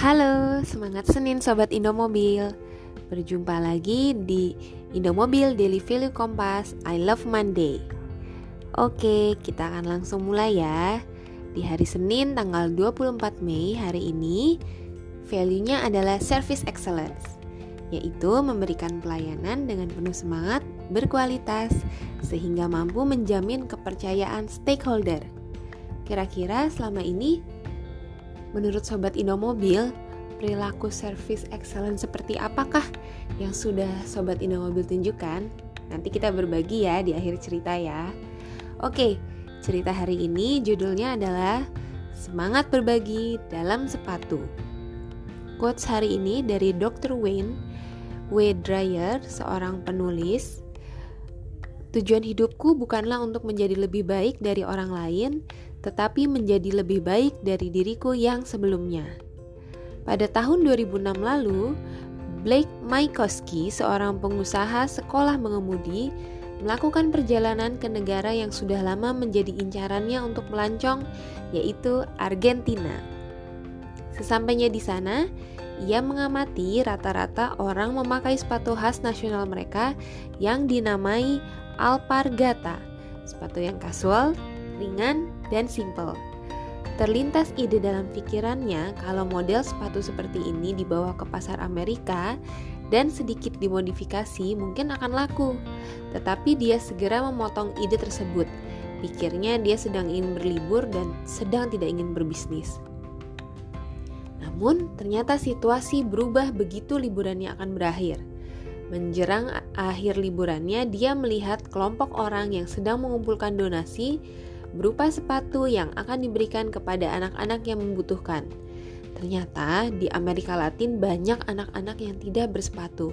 Halo, semangat Senin Sobat Indomobil. Berjumpa lagi di Indomobil Daily Value Kompas I Love Monday. Oke, kita akan langsung mulai ya. Di hari Senin tanggal 24 Mei hari ini Value-nya adalah Service Excellence Yaitu memberikan pelayanan dengan penuh semangat, berkualitas Sehingga mampu menjamin kepercayaan stakeholder. Kira-kira selama ini Menurut Sobat Indomobil, perilaku service excellent seperti apakah yang sudah Sobat Indomobil tunjukkan? Nanti kita berbagi ya di akhir cerita ya. Oke, cerita hari ini judulnya adalah Semangat Berbagi Dalam Sepatu. Quotes hari ini dari Dr. Wayne W. Dreyer, seorang penulis. Tujuan hidupku bukanlah untuk menjadi lebih baik dari orang lain, tetapi menjadi lebih baik dari diriku yang sebelumnya. Pada tahun 2006 lalu, Blake Mykoski, seorang pengusaha sekolah mengemudi, melakukan perjalanan ke negara yang sudah lama menjadi incarannya untuk melancong, yaitu Argentina. Sesampainya di sana, ia mengamati rata-rata orang memakai sepatu khas nasional mereka yang dinamai alpargata, sepatu yang kasual, ringan, dan simple. Terlintas ide dalam pikirannya kalau model sepatu seperti ini dibawa ke pasar Amerika dan sedikit dimodifikasi mungkin akan laku. Tetapi dia segera memotong ide tersebut. Pikirnya dia sedang ingin berlibur dan sedang tidak ingin berbisnis. Namun, ternyata situasi berubah begitu liburannya akan berakhir. Menjerang akhir liburannya, dia melihat kelompok orang yang sedang mengumpulkan donasi berupa sepatu yang akan diberikan kepada anak-anak yang membutuhkan. Ternyata di Amerika Latin banyak anak-anak yang tidak bersepatu,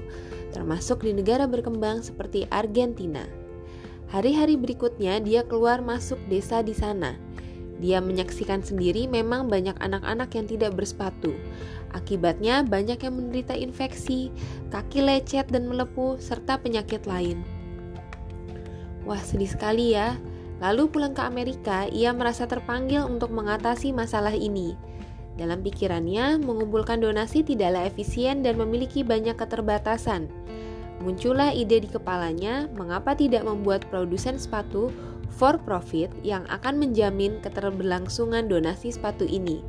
termasuk di negara berkembang seperti Argentina. Hari-hari berikutnya dia keluar masuk desa di sana. Dia menyaksikan sendiri memang banyak anak-anak yang tidak bersepatu. Akibatnya banyak yang menderita infeksi, kaki lecet dan melepuh, serta penyakit lain. Wah sedih sekali ya, Lalu pulang ke Amerika, ia merasa terpanggil untuk mengatasi masalah ini. Dalam pikirannya, mengumpulkan donasi tidaklah efisien dan memiliki banyak keterbatasan. Muncullah ide di kepalanya, mengapa tidak membuat produsen sepatu for profit yang akan menjamin keterberlangsungan donasi sepatu ini.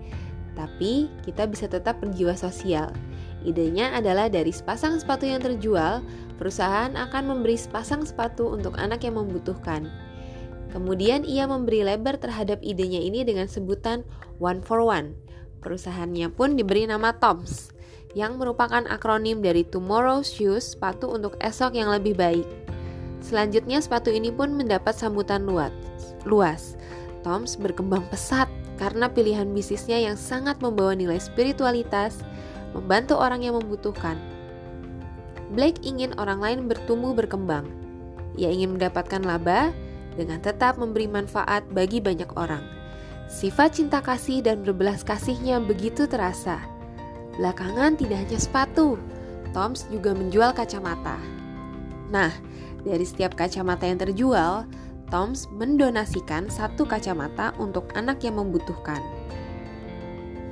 Tapi, kita bisa tetap berjiwa sosial. Idenya adalah dari sepasang sepatu yang terjual, perusahaan akan memberi sepasang sepatu untuk anak yang membutuhkan. Kemudian ia memberi lebar terhadap idenya ini dengan sebutan One for One. Perusahaannya pun diberi nama Toms, yang merupakan akronim dari Tomorrow Shoes, sepatu untuk esok yang lebih baik. Selanjutnya sepatu ini pun mendapat sambutan luas. luas. Toms berkembang pesat karena pilihan bisnisnya yang sangat membawa nilai spiritualitas, membantu orang yang membutuhkan. Blake ingin orang lain bertumbuh berkembang. Ia ingin mendapatkan laba, dengan tetap memberi manfaat bagi banyak orang. Sifat cinta kasih dan berbelas kasihnya begitu terasa. Belakangan tidak hanya sepatu, Toms juga menjual kacamata. Nah, dari setiap kacamata yang terjual, Toms mendonasikan satu kacamata untuk anak yang membutuhkan.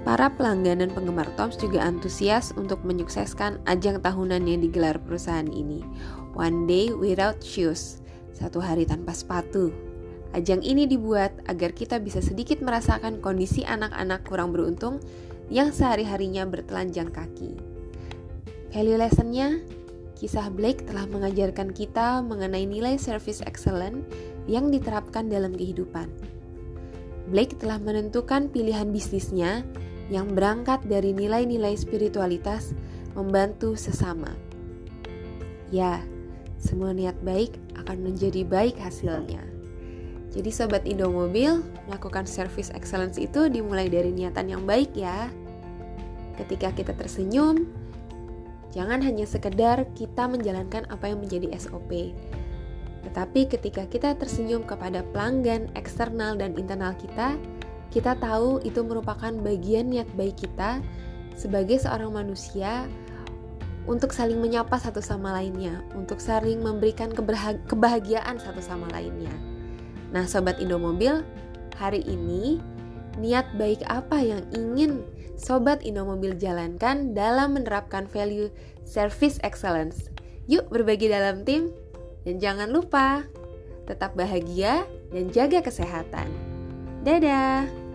Para pelanggan dan penggemar Toms juga antusias untuk menyukseskan ajang tahunan yang digelar perusahaan ini, One Day Without Shoes, satu hari tanpa sepatu. Ajang ini dibuat agar kita bisa sedikit merasakan kondisi anak-anak kurang beruntung yang sehari-harinya bertelanjang kaki. Value lessonnya, kisah Blake telah mengajarkan kita mengenai nilai service excellent yang diterapkan dalam kehidupan. Blake telah menentukan pilihan bisnisnya yang berangkat dari nilai-nilai spiritualitas membantu sesama. Ya, semua niat baik akan menjadi baik hasilnya. Jadi sobat Indomobil, melakukan service excellence itu dimulai dari niatan yang baik ya. Ketika kita tersenyum, jangan hanya sekedar kita menjalankan apa yang menjadi SOP. Tetapi ketika kita tersenyum kepada pelanggan eksternal dan internal kita, kita tahu itu merupakan bagian niat baik kita sebagai seorang manusia untuk saling menyapa satu sama lainnya, untuk saling memberikan kebahagiaan satu sama lainnya. Nah, sobat Indomobil, hari ini niat baik apa yang ingin sobat Indomobil jalankan dalam menerapkan value service excellence? Yuk berbagi dalam tim dan jangan lupa tetap bahagia dan jaga kesehatan. Dadah.